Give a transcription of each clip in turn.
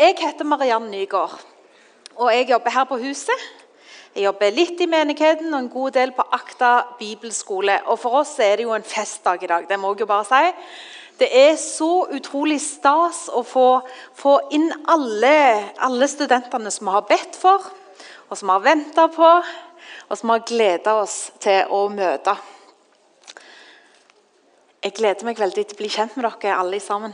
Jeg heter Mariann Nygaard, og jeg jobber her på huset. Jeg jobber litt i menigheten og en god del på Akta bibelskole. Og For oss er det jo en festdag i dag. det må jeg jo bare si. Det er så utrolig stas å få, få inn alle, alle, studentene som vi har bedt for, og som har venta på, og som har gleda oss til å møte. Jeg gleder meg veldig til å bli kjent med dere alle sammen.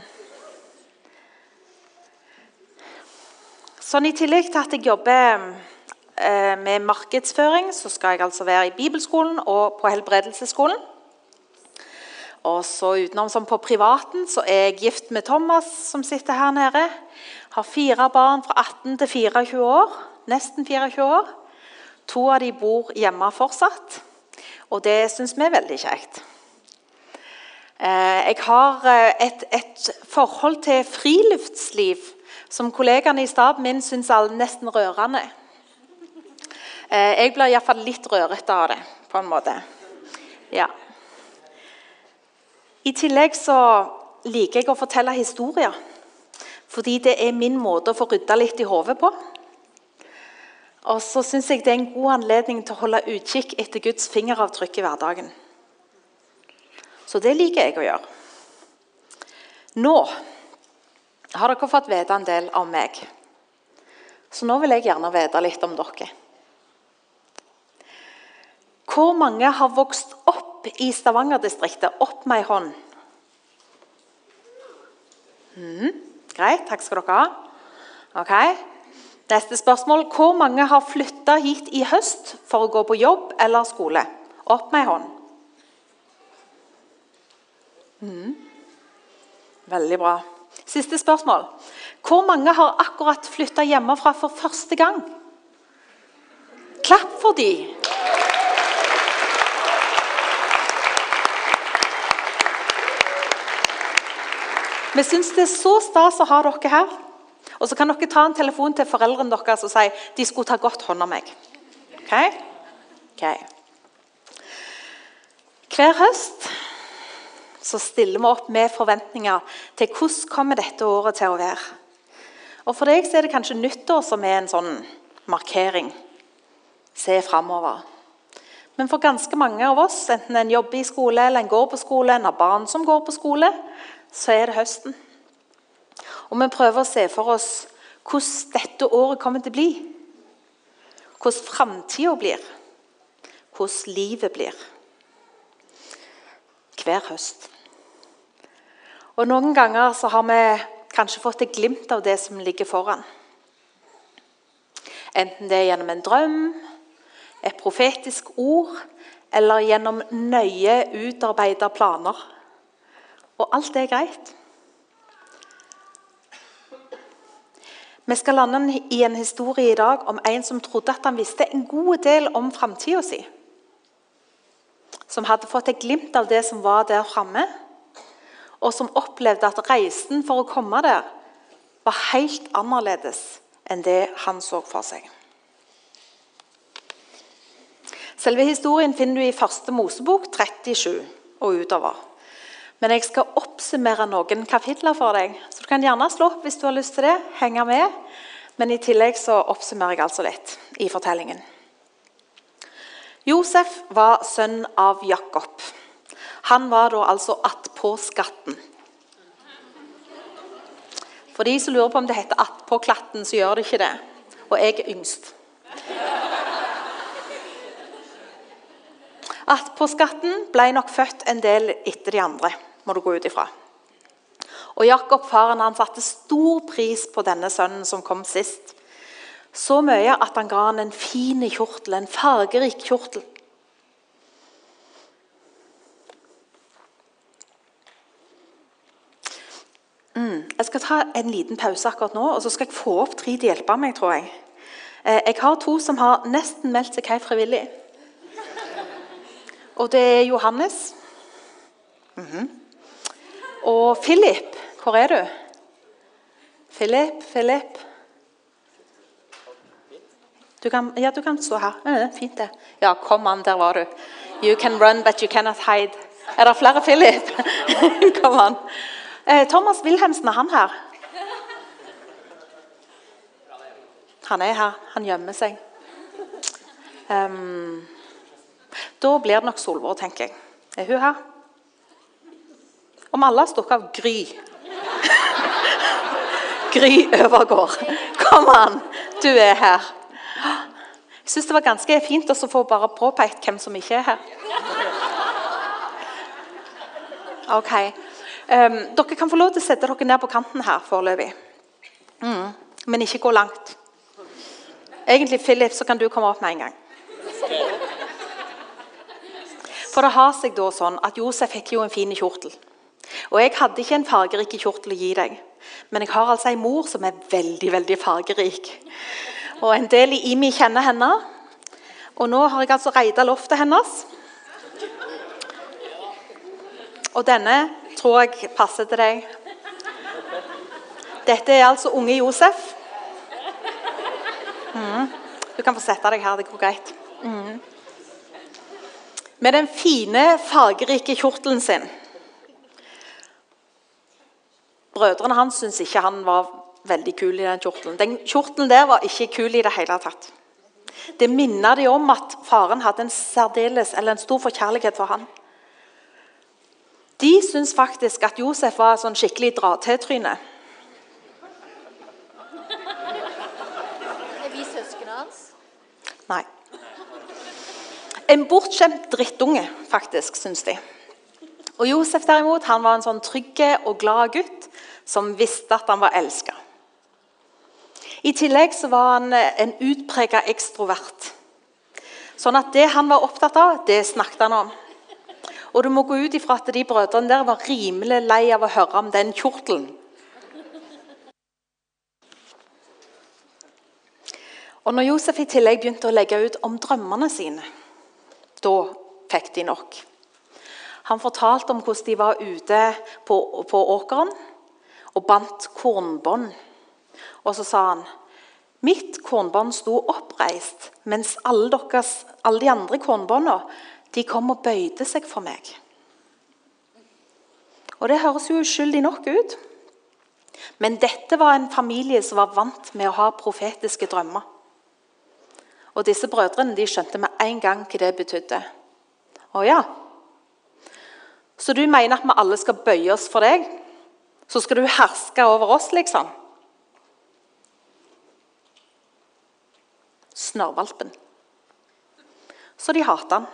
Sånn I tillegg til at jeg jobber eh, med markedsføring, så skal jeg altså være i bibelskolen og på helbredelsesskolen. Og så utenom som på privaten så er jeg gift med Thomas, som sitter her nede. Har fire barn fra 18 til 24 år. Nesten 24 år. To av de bor hjemme fortsatt, og det syns vi er veldig kjekt. Eh, jeg har eh, et, et forhold til friluftsliv som kollegaene i staben min syns er nesten rørende. Eh, jeg blir iallfall litt rørete av det, på en måte. Ja. I tillegg så liker jeg å fortelle historier. Fordi det er min måte å få rydda litt i hodet på. Og så syns jeg det er en god anledning til å holde utkikk etter Guds fingeravtrykk i hverdagen. Så det liker jeg å gjøre. Nå har dere fått vite en del om meg. Så nå vil jeg gjerne vite litt om dere. Hvor mange har vokst opp i Stavanger-distriktet? Opp med ei hånd. Mm, greit, takk skal dere ha. Ok. Neste spørsmål. Hvor mange har flytta hit i høst for å gå på jobb eller skole? Opp med ei hånd. Mm. Veldig bra. Siste spørsmål. Hvor mange har akkurat flytta hjemmefra for første gang? Klapp for de. Vi syns det er så stas å ha dere her. Og så kan dere ta en telefon til foreldrene deres og si de skulle ta godt hånd om meg. Okay? Okay. Hver høst så stiller vi opp med forventninger til hvordan kommer dette året til å være. Og For deg så er det kanskje nyttår som er en sånn markering. Se framover. Men for ganske mange av oss, enten en jobber i skole eller en går på skole, en har barn som går på skole, så er det høsten. Og vi prøver å se for oss hvordan dette året kommer til å bli. Hvordan framtida blir. Hvordan livet blir. Hver høst. Og Noen ganger så har vi kanskje fått et glimt av det som ligger foran. Enten det er gjennom en drøm, et profetisk ord eller gjennom nøye utarbeidede planer. Og alt er greit. Vi skal lande i en historie i dag om en som trodde at han visste en god del om framtida si. Som hadde fått et glimt av det som var der framme og som opplevde at reisen for å komme der var helt annerledes enn det han så for seg. Selve historien finner du i første Mosebok 37 og utover. Men jeg skal oppsummere noen kapitler for deg. Så Du kan gjerne slå opp hvis du har lyst til det. henge med. Men i tillegg så oppsummerer jeg altså litt i fortellingen. Josef var sønn av Jakob. Han var da altså attpå skatten. For de som lurer på om det heter attpå klatten, så gjør det ikke det. Og jeg er yngst. Attpå skatten ble nok født en del etter de andre, må du gå ut ifra. Og Jakob, faren, han satte stor pris på denne sønnen som kom sist. Så mye at han ga han en fin kjortel, en fargerik kjortel. Mm. Jeg skal ta en liten pause akkurat nå, og så skal jeg få opp tre til å hjelpe meg. tror Jeg eh, Jeg har to som har nesten meldt seg helt frivillig. Og det er Johannes. Mm -hmm. Og Philip. Hvor er du? Philip, Philip. Du kan, ja, du kan stå her. Fint, det. Ja, kom an, der var du. You can run, but you cannot hide. Er det flere Philip? kom an. Eh, Thomas Wilhelmsen, er han her? Han er her. Han gjemmer seg. Um, da blir det nok Solvor, tenker jeg. Er hun her? Om alle har stukket av Gry Gry Øvergård. Kom an, du er her. Jeg syns det var ganske fint å få bare påpekt hvem som ikke er her. Ok. Um, dere kan få lov til å sette dere ned på kanten her foreløpig. Mm. Men ikke gå langt. Egentlig, Philip, så kan du komme opp med en gang. For det har seg da sånn at Josef fikk jo en fin kjortel. Og jeg hadde ikke en fargerik kjortel å gi deg, men jeg har altså en mor som er veldig veldig fargerik. Og en del i Imi kjenner henne. Og nå har jeg altså reida loftet hennes. Og denne tror jeg passer til deg. Dette er altså unge Josef. Mm. Du kan få sette deg her. Det går greit. Mm. Med den fine, fargerike kjortelen sin. Brødrene hans syntes ikke han var veldig kul i den kjortelen. Den kjortelen der var ikke kul i det hele tatt. Det minner de om at faren hadde en eller en stor forkjærlighet for han. De syns faktisk at Josef var sånn skikkelig dra-til-tryne. Er vi søsknene hans? Nei. En bortskjemt drittunge, faktisk, syns de. Og Josef derimot, han var en sånn trygg og glad gutt som visste at han var elska. I tillegg så var han en utprega ekstrovert. Sånn at det han var opptatt av, det snakket han om. Og du må gå ut ifra at de brødrene der var rimelig lei av å høre om den kjortelen. Og når Josef i tillegg begynte å legge ut om drømmene sine, da fikk de nok. Han fortalte om hvordan de var ute på, på åkeren og bandt kornbånd. Og så sa han Mitt kornbånd sto oppreist, mens alle, deres, alle de andre kornbåndene de kom og bøyde seg for meg. Og Det høres jo uskyldig nok ut. Men dette var en familie som var vant med å ha profetiske drømmer. Og disse brødrene de skjønte med en gang hva det betydde. Å ja. Så du mener at vi alle skal bøye oss for deg? Så skal du herske over oss, liksom? Snørrvalpen. Så de hater han.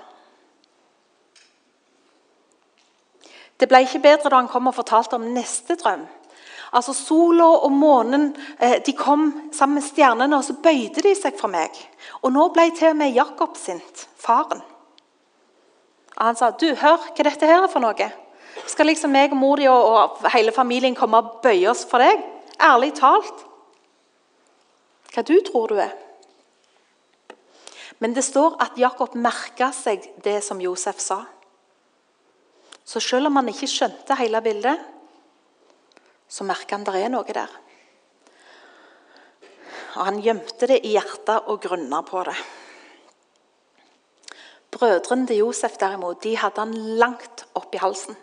Det ble ikke bedre da han kom og fortalte om neste drøm. Altså Sola og månen eh, de kom sammen med stjernene, og så bøyde de seg for meg. Og nå ble til og med Jakob sint, faren. Og Han sa du, hør hva dette her er for noe. Skal liksom meg og mor di og, og hele familien komme og bøye oss for deg? Ærlig talt. Hva du tror du er? Men det står at Jakob merka seg det som Josef sa. Så selv om han ikke skjønte hele bildet, så merka han det er noe der. Og Han gjemte det i hjertet og grunna på det. Brødrene til Josef derimot, de hadde han langt opp i halsen.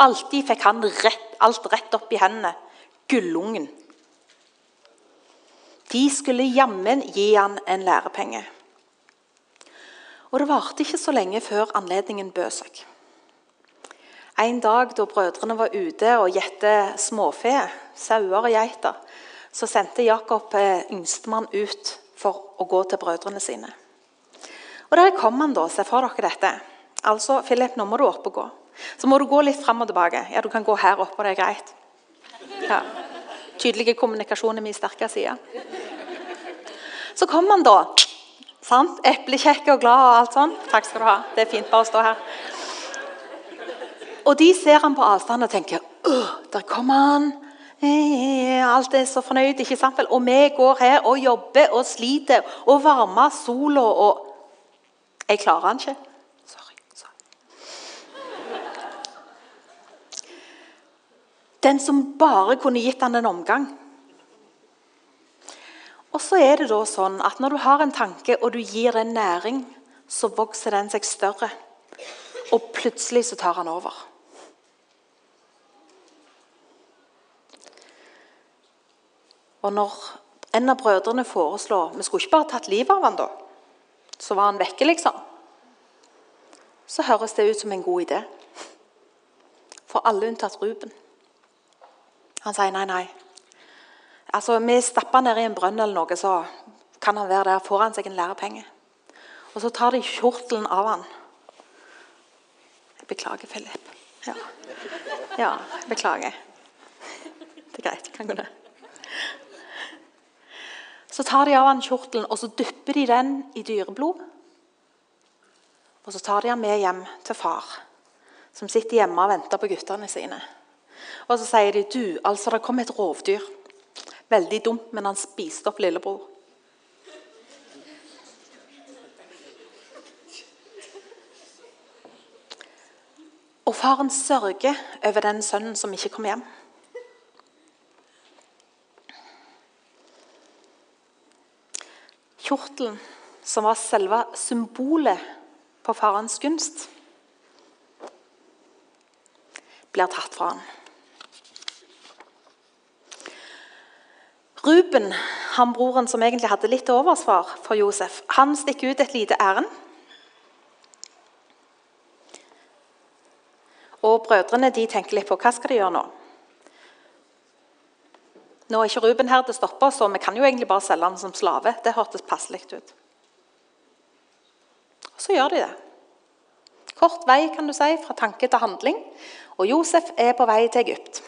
Alltid fikk han rett, alt rett opp i hendene. Gullungen. De skulle jammen gi han en lærepenge. Og det varte ikke så lenge før anledningen bød seg. En dag da brødrene var ute og gjette småfe, sauer og geiter, så sendte Jakob eh, yngstemann ut for å gå til brødrene sine. Og Der kom han, da. Se for dere dette. Altså, Philip, nå må du opp og gå. Så må du gå litt fram og tilbake. Ja, Du kan gå her oppe, det er greit. Ja. Tydelig kommunikasjon er min sterke side. Så kom han, da. Sant? Eplekjekk og glad og alt sånn. Takk skal du ha. Det er fint bare å stå her. Og de ser han på avstand og tenker der kommer han. Eh, alt er så fornøyd. ikke sant vel? Og vi går her og jobber og sliter og varmer sola og Jeg klarer han ikke. Sorry. sorry. Den som bare kunne gitt han en omgang. Og så er det da sånn at Når du har en tanke og du gir den næring, så vokser den seg større. Og plutselig så tar han over. Og når En av brødrene foreslår vi skulle ikke bare tatt livet av han da. Så var han vekke, liksom. Så høres det ut som en god idé. For alle unntatt Ruben. Han sier nei, nei. Altså, Vi stapper ned i en brønn eller noe, så kan han være der. Får han seg en lærepenge. Og så tar de kjortelen av han. Jeg beklager, Philip. Ja, ja beklager. Det er greit. Kan gå ned. Så tar de av han kjortelen og så dypper de den i dyreblod. Og så tar de han med hjem til far, som sitter hjemme og venter på guttene sine. Og så sier de du, altså det kom et rovdyr. Veldig dumt, men han spiste opp lillebror. Og faren sørger over den sønnen som ikke kom hjem. Kjortelen, som var selve symbolet på farens gunst, blir tatt fra han. Ruben, han broren som egentlig hadde litt oversvar for Josef, han stikker ut et lite ærend. Og brødrene de tenker litt på hva skal de gjøre nå. Nå er ikke Ruben her til å stoppe så vi kan jo egentlig bare selge han som slave. Det hørtes passelig ut. Og så gjør de det. Kort vei kan du si, fra tanke til handling. Og Josef er på vei til Egypt.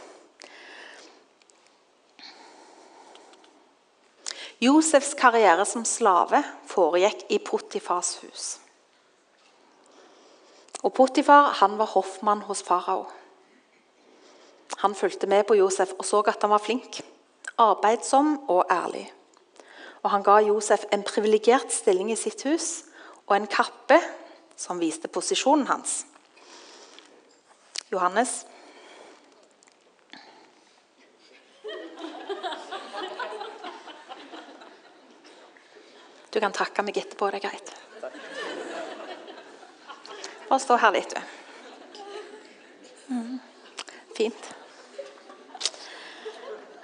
Josefs karriere som slave foregikk i Potifars hus. Og Potifar han var hoffmann hos farao. Han fulgte med på Josef og så at han var flink arbeidsom og ærlig. Og han ga Josef en privilegert stilling i sitt hus og en kappe som viste posisjonen hans. Johannes. Du kan takke meg etterpå. Det er greit. Bare stå her litt, du. Mm. Fint.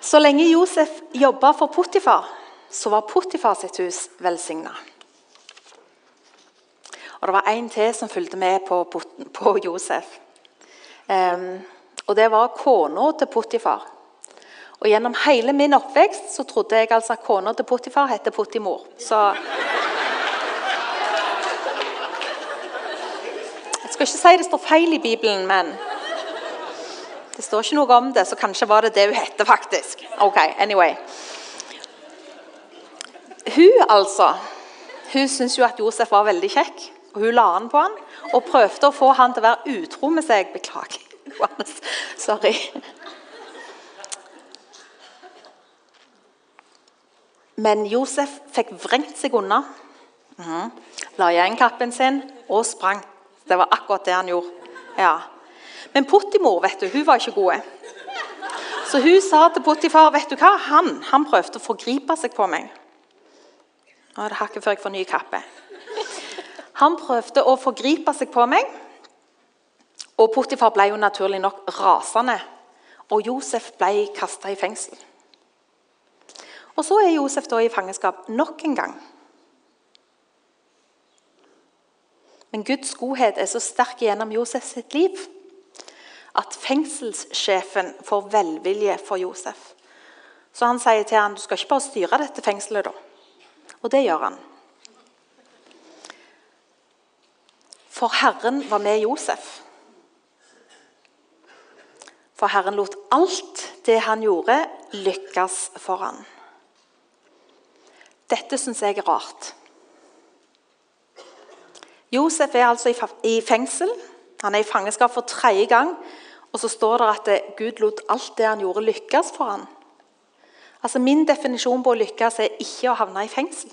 Så lenge Josef jobba for Potifar, så var Potifar sitt hus velsigna. Og det var en til som fulgte med på, på Josef. Um, og det var kona til Potifar. Og Gjennom hele min oppvekst så trodde jeg altså at kona til Potifar heter Potimor. Så Jeg skal ikke si det står feil i Bibelen, men det står ikke noe om det, så kanskje var det det hun hette, faktisk. Ok, anyway. Hun altså, hun syntes jo at Josef var veldig kjekk, og hun la han på han, og prøvde å få han til å være utro med seg. Beklager. Sorry. Men Josef fikk vrengt seg unna. Mm. La igjen kappen sin og sprang. Det var akkurat det han gjorde. Ja. Men Pottimor vet du, hun var ikke god. Så hun sa til Pottifar vet du hva, han, han prøvde å forgripe seg på meg. Nå er det hakket før jeg får ny kappe. Han prøvde å forgripe seg på meg. Og Pottifar ble jo naturlig nok rasende. Og Josef ble kasta i fengsel. Og så er Josef da i fangenskap nok en gang. Men Guds godhet er så sterk gjennom Josef sitt liv at fengselssjefen får velvilje for Josef. Så han sier til han, du skal ikke bare styre dette fengselet, da. Og det gjør han. For Herren var med Josef. For Herren lot alt det han gjorde, lykkes for han. Dette syns jeg er rart. Josef er altså i fengsel. Han er i fangenskap for tredje gang og så står det at Gud lot alt det han gjorde, lykkes for han. Altså Min definisjon på å lykkes er ikke å havne i fengsel.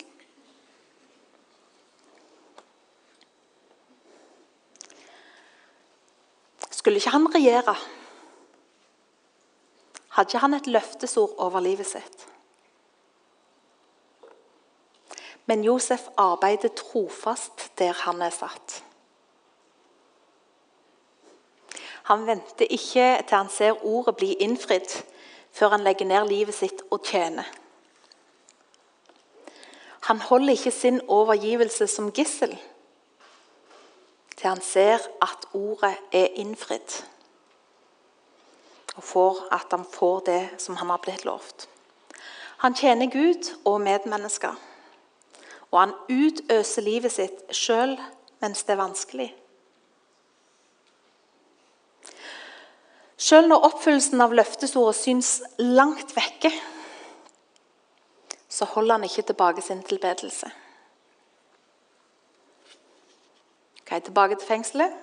Skulle ikke han regjere, hadde ikke han et løftesord over livet sitt. Men Josef arbeider trofast der han er satt. Han venter ikke til han ser ordet bli innfridd, før han legger ned livet sitt og tjener. Han holder ikke sin overgivelse som gissel til han ser at ordet er innfridd. Og får at han får det som han har blitt lovt. Han tjener Gud og medmennesker. Og han utøser livet sitt sjøl mens det er vanskelig. Sjøl når oppfyllelsen av løftesordet syns langt vekke, så holder han ikke tilbake sin tilbedelse. Okay, tilbake til fengselet.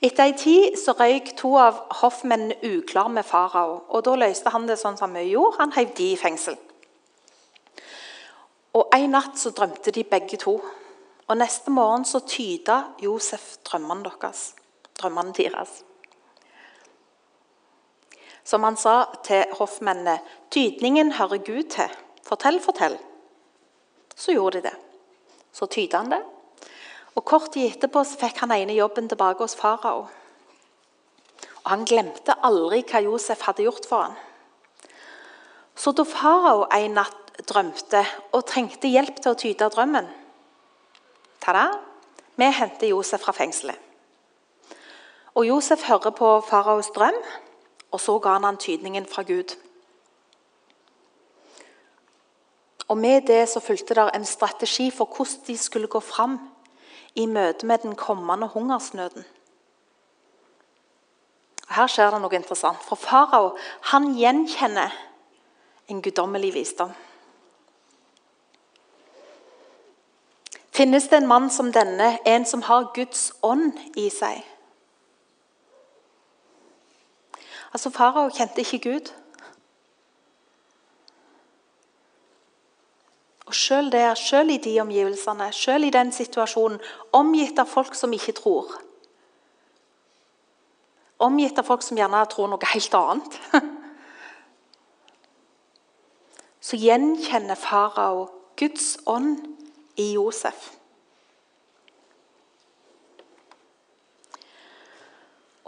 Etter ei tid så røyk to av hoffmennene uklar med farao. og Da løste han det sånn som vi gjorde. Han heiv de i fengsel. Og En natt så drømte de begge to. Og Neste morgen så tyda Josef drømmene deres. Drømmene deres. Som han sa til hoffmennene, tydningen hører Gud til. Fortell, fortell. Så gjorde de det. Så tyda han det. Og Kort tid etterpå fikk han ene jobben tilbake hos farao. Og Han glemte aldri hva Josef hadde gjort for ham. Så da farao en natt drømte og trengte hjelp til å tyde drømmen Ta-da! Vi henter Josef fra fengselet. Og Josef hører på faraos drøm, og så ga han antydningen fra Gud. Og Med det så fulgte det en strategi for hvordan de skulle gå fram i møte med den kommende hungersnøden. Her skjer det noe interessant. For farao han gjenkjenner en guddommelig visdom. Finnes det en mann som denne, en som har Guds ånd i seg? Altså, Farao kjente ikke Gud. Og Selv der, selv i de omgivelsene, selv i den situasjonen, omgitt av folk som ikke tror Omgitt av folk som gjerne tror noe helt annet Så gjenkjenner farao Guds ånd i Josef.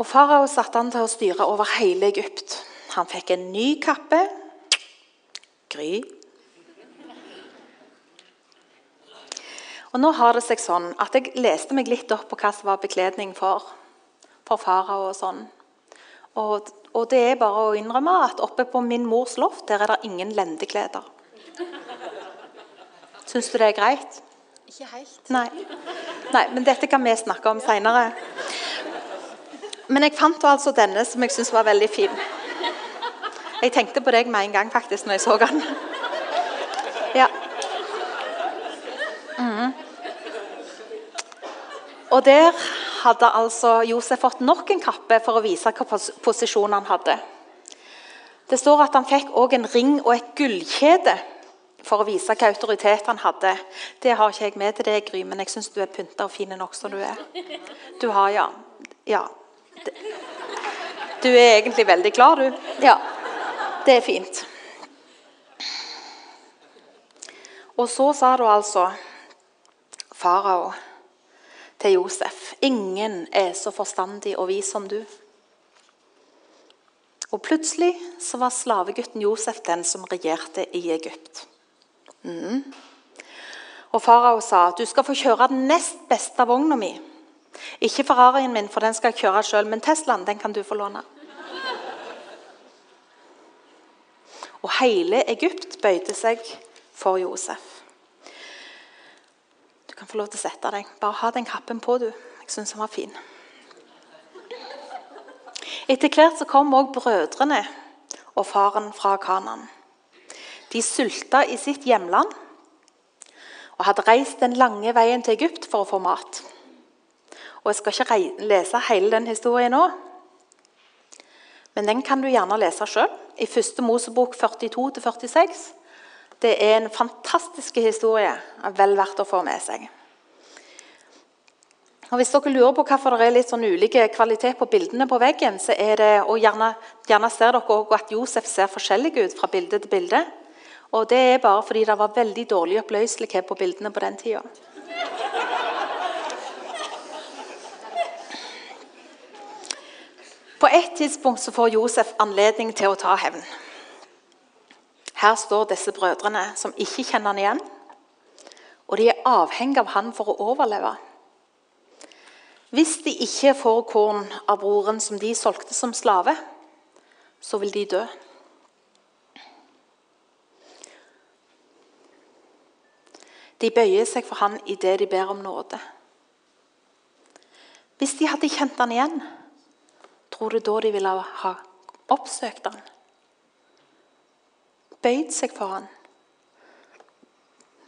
Og Farao satte han til å styre over hele Egypt. Han fikk en ny kappe. Gry Og nå har det seg sånn at Jeg leste meg litt opp på hva som var bekledning for, for farao. Og sånn. Og, og, det er bare å innrømme at oppe på min mors loft der er det ingen lendekleder. Syns du det er greit? Ikke helt. Nei. Nei men dette kan vi snakke om seinere. Men jeg fant altså denne som jeg syns var veldig fin. Jeg tenkte på deg med en gang faktisk når jeg så den. Ja. Mm. Og der hadde altså Josef fått nok en kappe for å vise hva posisjon han hadde. Det står at han fikk òg en ring og et gullkjede for å vise hva autoritet han hadde. Det har ikke jeg med til deg, Gry, men jeg syns du er pynta og fin nok som du er. Du har, ja. Ja. Du er egentlig veldig klar, du. Ja. Det er fint. Og så sa du altså farao til Josef Ingen er så forstandig og vis som du. Og plutselig så var slavegutten Josef den som regjerte i Egypt. Mm. Og farao sa du skal få kjøre den nest beste vogna mi. Ikke Ferrarien min, for den skal jeg kjøre sjøl, men Teslaen den kan du få låne. Og hele Egypt bøyde seg for Josef. Du kan få lov til å sette deg. Bare ha den kappen på, du. Jeg syns den var fin. Etter hvert så kom òg brødrene og faren fra Kanan. De sulta i sitt hjemland og hadde reist den lange veien til Egypt for å få mat. Og Jeg skal ikke lese hele den historien nå, men den kan du gjerne lese sjøl i første Mosebok 42-46. Det er en fantastisk historie, vel verdt å få med seg. Og Hvis dere lurer på hvorfor det er litt sånn ulike kvalitet på bildene på veggen, så er det, og gjerne, gjerne ser dere også at Josef ser forskjellig ut fra bilde til bilde. Og Det er bare fordi det var veldig dårlig oppløselighet på bildene på den tida. På et tidspunkt så får Josef anledning til å ta hevn. Her står disse brødrene som ikke kjenner han igjen, og de er avhengig av han for å overleve. Hvis de ikke får korn av broren som de solgte som slave, så vil de dø. De bøyer seg for han i det de ber om nåde. Hvis de hadde kjent han igjen, tror du da de ville ha oppsøkt han? Bøyd seg for han?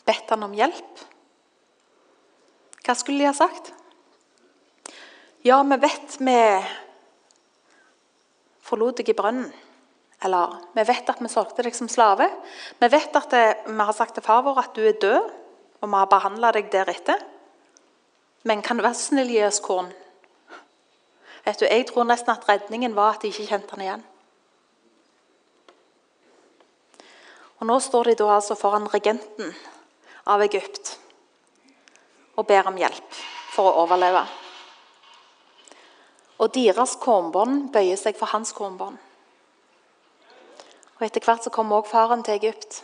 Bedt han om hjelp? Hva skulle de ha sagt? Ja, vi vet vi forlot deg i brønnen. Eller vi vet at vi solgte deg som slave. Vi vet at det, vi har sagt til far vår at du er død, og vi har behandla deg deretter. Men kan du være snill gi oss korn? Vet du, Jeg tror nesten at redningen var at de ikke kjente han igjen. Og Nå står de da altså foran regenten av Egypt og ber om hjelp for å overleve. Og deres kornbånd bøyer seg for hans kornbånd. Og Etter hvert så kommer også faren til Egypt.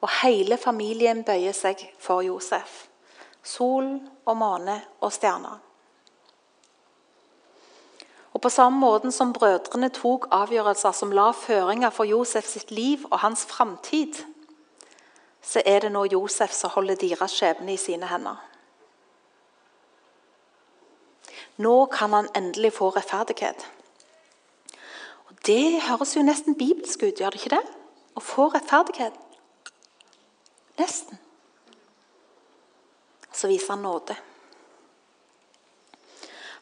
Og hele familien bøyer seg for Josef. Sol og måne og stjerner. Og På samme måte som brødrene tok avgjørelser som la føringer for Josef sitt liv og hans framtid, så er det nå Josef som holder deres skjebne i sine hender. Nå kan han endelig få rettferdighet. Og Det høres jo nesten bibelsk ut, gjør det ikke det? Å få rettferdighet. Nesten. Så viser han nåde.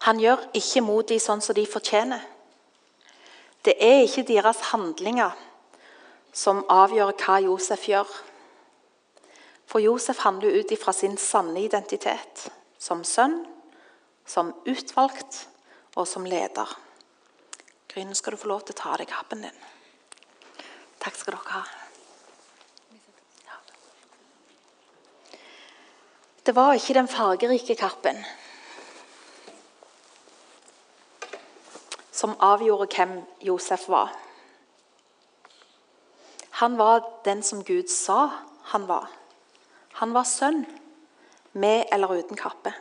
Han gjør ikke mot dem sånn som de fortjener. Det er ikke deres handlinger som avgjør hva Josef gjør. For Josef handler ut ifra sin sanne identitet som sønn som utvalgt og som leder. Gryne, skal du få lov til å ta av deg kappen din. Takk skal dere ha. Det var ikke den fargerike kappen som avgjorde hvem Josef var. Han var den som Gud sa han var. Han var sønn, med eller uten kappe.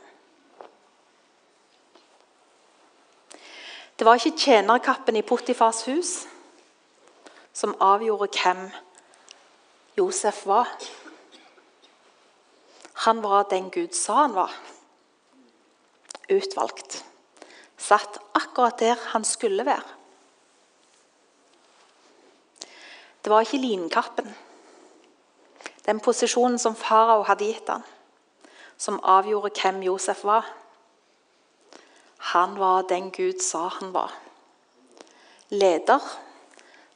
Det var ikke tjenerkappen i Potifars hus som avgjorde hvem Josef var. Han var den Gud sa han var. Utvalgt. Satt akkurat der han skulle være. Det var ikke linkappen, den posisjonen som farao hadde gitt han, som avgjorde hvem Josef var. Han var den Gud sa han var. Leder.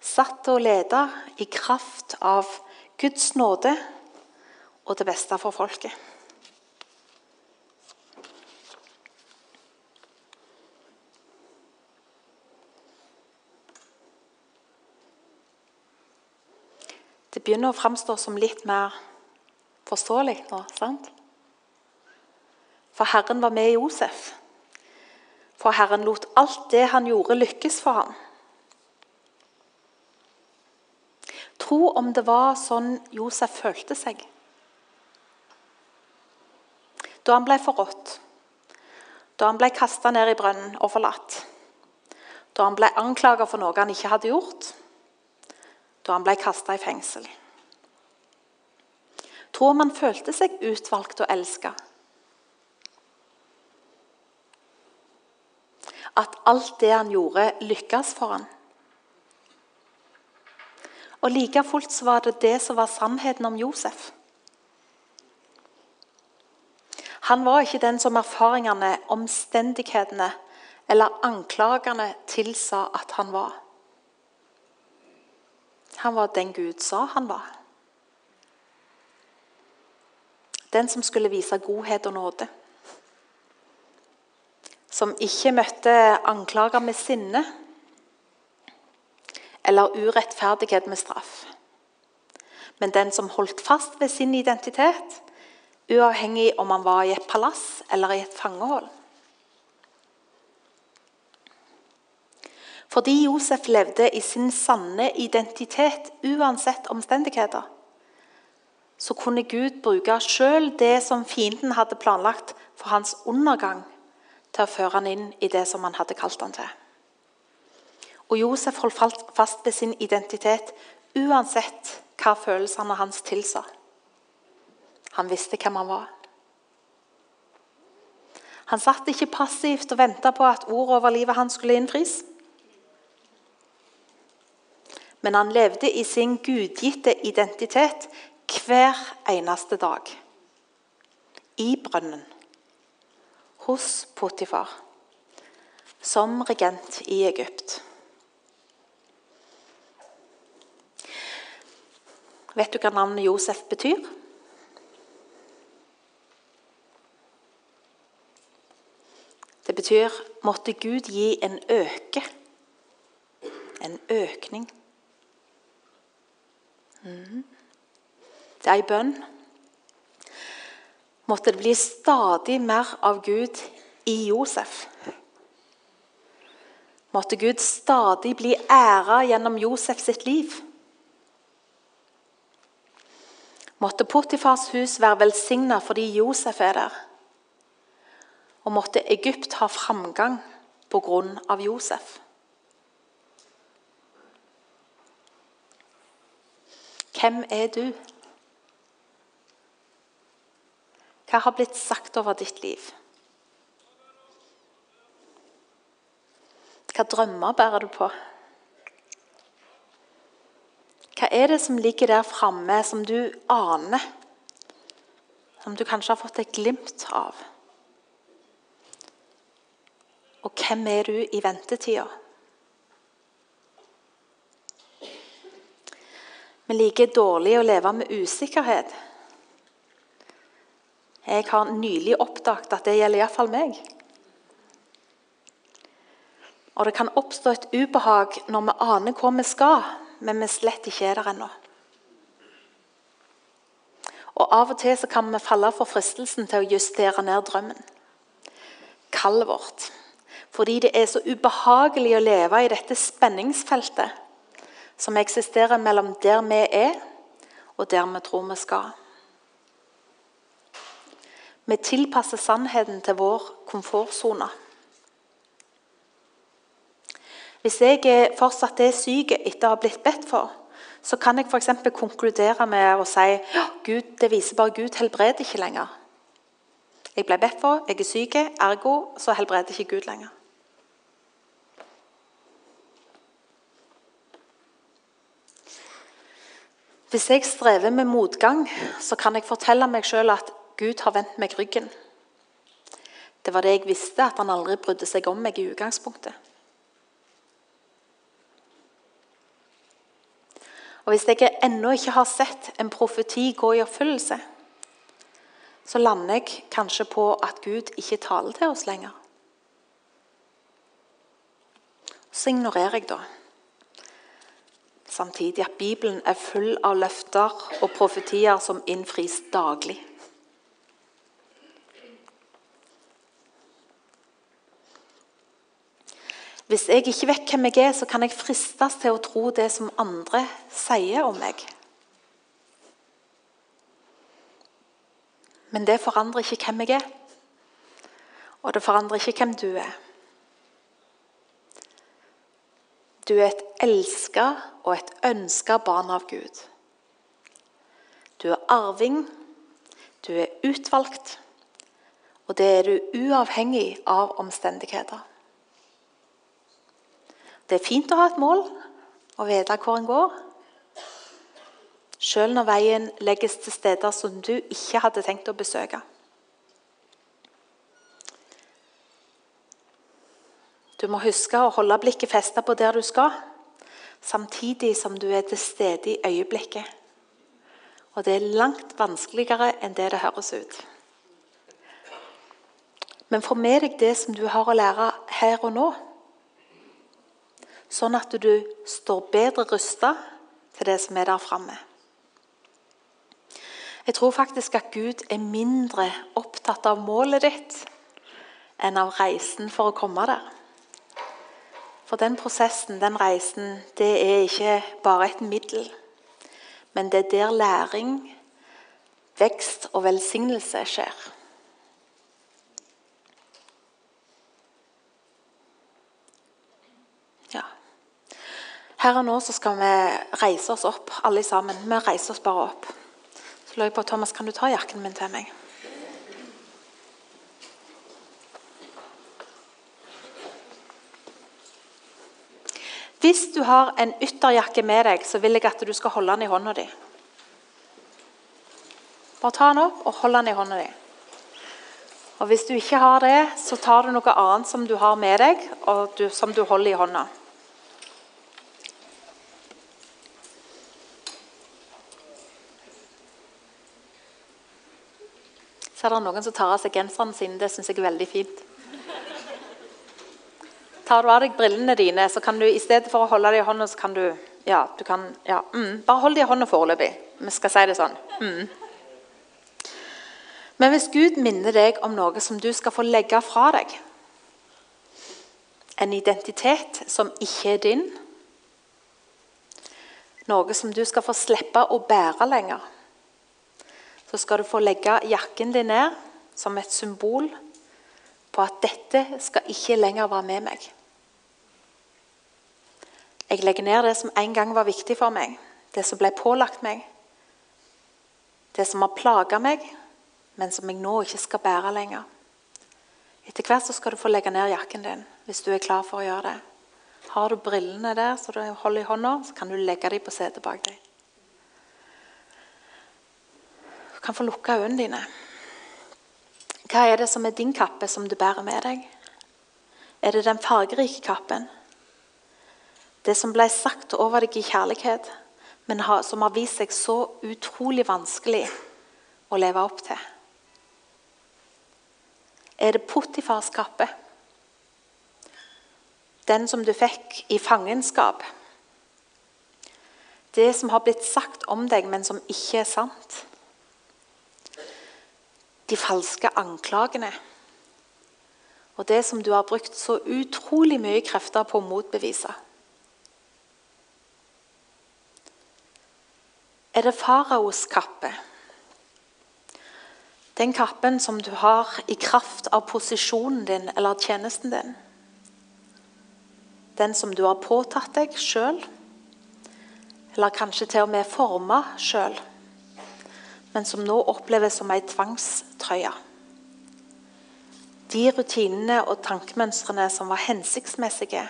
Satt og lede i kraft av Guds nåde og det beste for folket. Det begynner å framstå som litt mer forståelig nå, sant? For Herren var med Josef. For Herren lot alt det han gjorde, lykkes for ham. Tro om det var sånn Josef følte seg. Da han ble forrådt, da han ble kasta ned i brønnen og forlatt, da han ble anklaga for noe han ikke hadde gjort, da han ble kasta i fengsel. Tror man følte seg utvalgt og elska. at alt det han gjorde, lykkes for han. Og Like fullt så var det det som var sannheten om Josef. Han var ikke den som erfaringene, omstendighetene eller anklagene tilsa at han var. Han var den Gud sa han var. Den som skulle vise godhet og nåde som ikke møtte anklager med sinne eller urettferdighet med straff. Men den som holdt fast ved sin identitet, uavhengig om han var i et palass eller i et fangehold. Fordi Josef levde i sin sanne identitet uansett omstendigheter, så kunne Gud bruke sjøl det som fienden hadde planlagt for hans undergang, til å føre han inn i det som han hadde kalt han til. Og Josef holdt fast ved sin identitet uansett hva følelsene hans tilsa. Han visste hvem han var. Han satt ikke passivt og venta på at ordet over livet hans skulle innfris. Men han levde i sin gudgitte identitet hver eneste dag. I brønnen. Hos Potifar. Som regent i Egypt. Vet du hva navnet Josef betyr? Det betyr 'måtte Gud gi en øke'. En økning. Mm. Det er ei bønn. Måtte det bli stadig mer av Gud i Josef. Måtte Gud stadig bli æra gjennom Josef sitt liv. Måtte Potifars hus være velsigna fordi Josef er der. Og måtte Egypt ha framgang på grunn av Josef. Hvem er du? Hva har blitt sagt over ditt liv? Hva drømmer bærer du på? Hva er det som ligger der framme, som du aner? Som du kanskje har fått et glimt av? Og hvem er du i ventetida? Vi liker dårlig å leve med usikkerhet. Jeg har nylig oppdaget at det gjelder iallfall meg. Og det kan oppstå et ubehag når vi aner hvor vi skal, men vi slett ikke er der ennå. Og Av og til kan vi falle for fristelsen til å justere ned drømmen. Kallet vårt. Fordi det er så ubehagelig å leve i dette spenningsfeltet som eksisterer mellom der vi er, og der vi tror vi skal. Vi tilpasser sannheten til vår komfortsone. Hvis jeg fortsatt er syk etter å ha blitt bedt for, så kan jeg f.eks. konkludere med å si Gud, det viser bare Gud helbreder ikke lenger. Jeg ble bedt for, jeg er syk, ergo så helbreder ikke Gud lenger. Hvis jeg strever med motgang, så kan jeg fortelle meg sjøl at Gud har vendt meg ryggen. Det var det jeg visste, at han aldri brydde seg om meg i utgangspunktet. Og Hvis jeg ennå ikke har sett en profeti gå i oppfyllelse, så lander jeg kanskje på at Gud ikke taler til oss lenger. Så ignorerer jeg da samtidig at Bibelen er full av løfter og profetier som innfris daglig. Hvis jeg ikke vet hvem jeg er, så kan jeg fristes til å tro det som andre sier om meg. Men det forandrer ikke hvem jeg er, og det forandrer ikke hvem du er. Du er et elska og et ønska barn av Gud. Du er arving, du er utvalgt, og det er du uavhengig av omstendigheter. Det er fint å ha et mål og vite hvor en går. Selv når veien legges til steder som du ikke hadde tenkt å besøke. Du må huske å holde blikket festet på der du skal, samtidig som du er til stede i øyeblikket. Og det er langt vanskeligere enn det det høres ut. Men få med deg det som du har å lære her og nå, sånn at du står bedre rusta til det som er der framme. Jeg tror faktisk at Gud er mindre opptatt av målet ditt enn av reisen for å komme der. For den prosessen, den reisen, det er ikke bare et middel. Men det er der læring, vekst og velsignelse skjer. Her og nå så skal vi reise oss opp, alle sammen. Vi reiser oss bare opp. Så lurer jeg på, Thomas, kan du ta jakken min til meg? Hvis du har en ytterjakke med deg, så vil jeg at du skal holde den i hånda di. Bare ta den opp og hold den i hånda di. Og Hvis du ikke har det, så tar du noe annet som du har med deg, og du, som du holder i hånda. Så er det noen som tar av seg genserne sine. Det syns jeg er veldig fint. Tar du av deg brillene dine, så kan du i stedet for å holde dem i hånda, så kan du Ja, du kan ja, mm, Bare hold dem i hånda foreløpig. Vi skal si det sånn. Mm. Men hvis Gud minner deg om noe som du skal få legge fra deg, en identitet som ikke er din, noe som du skal få slippe å bære lenger, så skal du få legge jakken din ned som et symbol på at dette skal ikke lenger være med meg. Jeg legger ned det som en gang var viktig for meg, det som ble pålagt meg. Det som har plaga meg, men som jeg nå ikke skal bære lenger. Etter hvert så skal du få legge ned jakken din hvis du er klar for å gjøre det. Har du brillene der så du holder i hånda, så kan du legge dem på setet bak deg. Du kan få lukke øynene dine. Hva er det som er din kappe, som du bærer med deg? Er det den fargerike kappen? Det som ble sagt over deg i kjærlighet, men som har vist seg så utrolig vanskelig å leve opp til. Er det Potifars kappe? Den som du fikk i fangenskap? Det som har blitt sagt om deg, men som ikke er sant? De falske anklagene? Og det som du har brukt så utrolig mye krefter på å motbevise? Er det faraos kappe. Den kappen som du har i kraft av posisjonen din eller tjenesten din. Den som du har påtatt deg sjøl, eller kanskje til og med forma sjøl, men som nå oppleves som ei tvangstrøye. De rutinene og tankemønstrene som var hensiktsmessige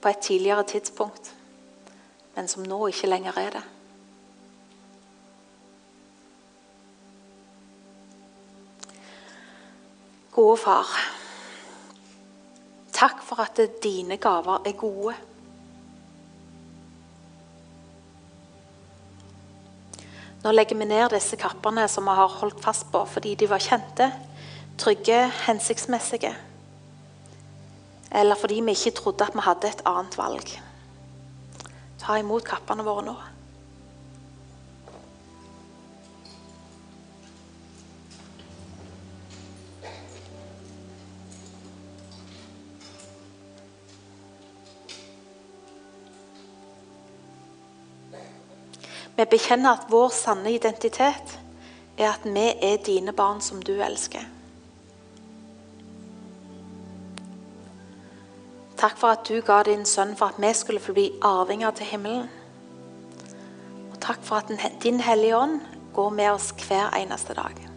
på et tidligere tidspunkt, men som nå ikke lenger er det. Gode far, takk for at dine gaver er gode. Nå legger vi ned disse kappene som vi har holdt fast på fordi de var kjente, trygge, hensiktsmessige. Eller fordi vi ikke trodde at vi hadde et annet valg. Ta imot kappene våre nå. Bekjenner at vår sanne identitet er at vi er dine barn som du elsker. Takk for at du ga din sønn for at vi skulle få bli arvinger til himmelen. Og takk for at din Hellige Ånd går med oss hver eneste dag.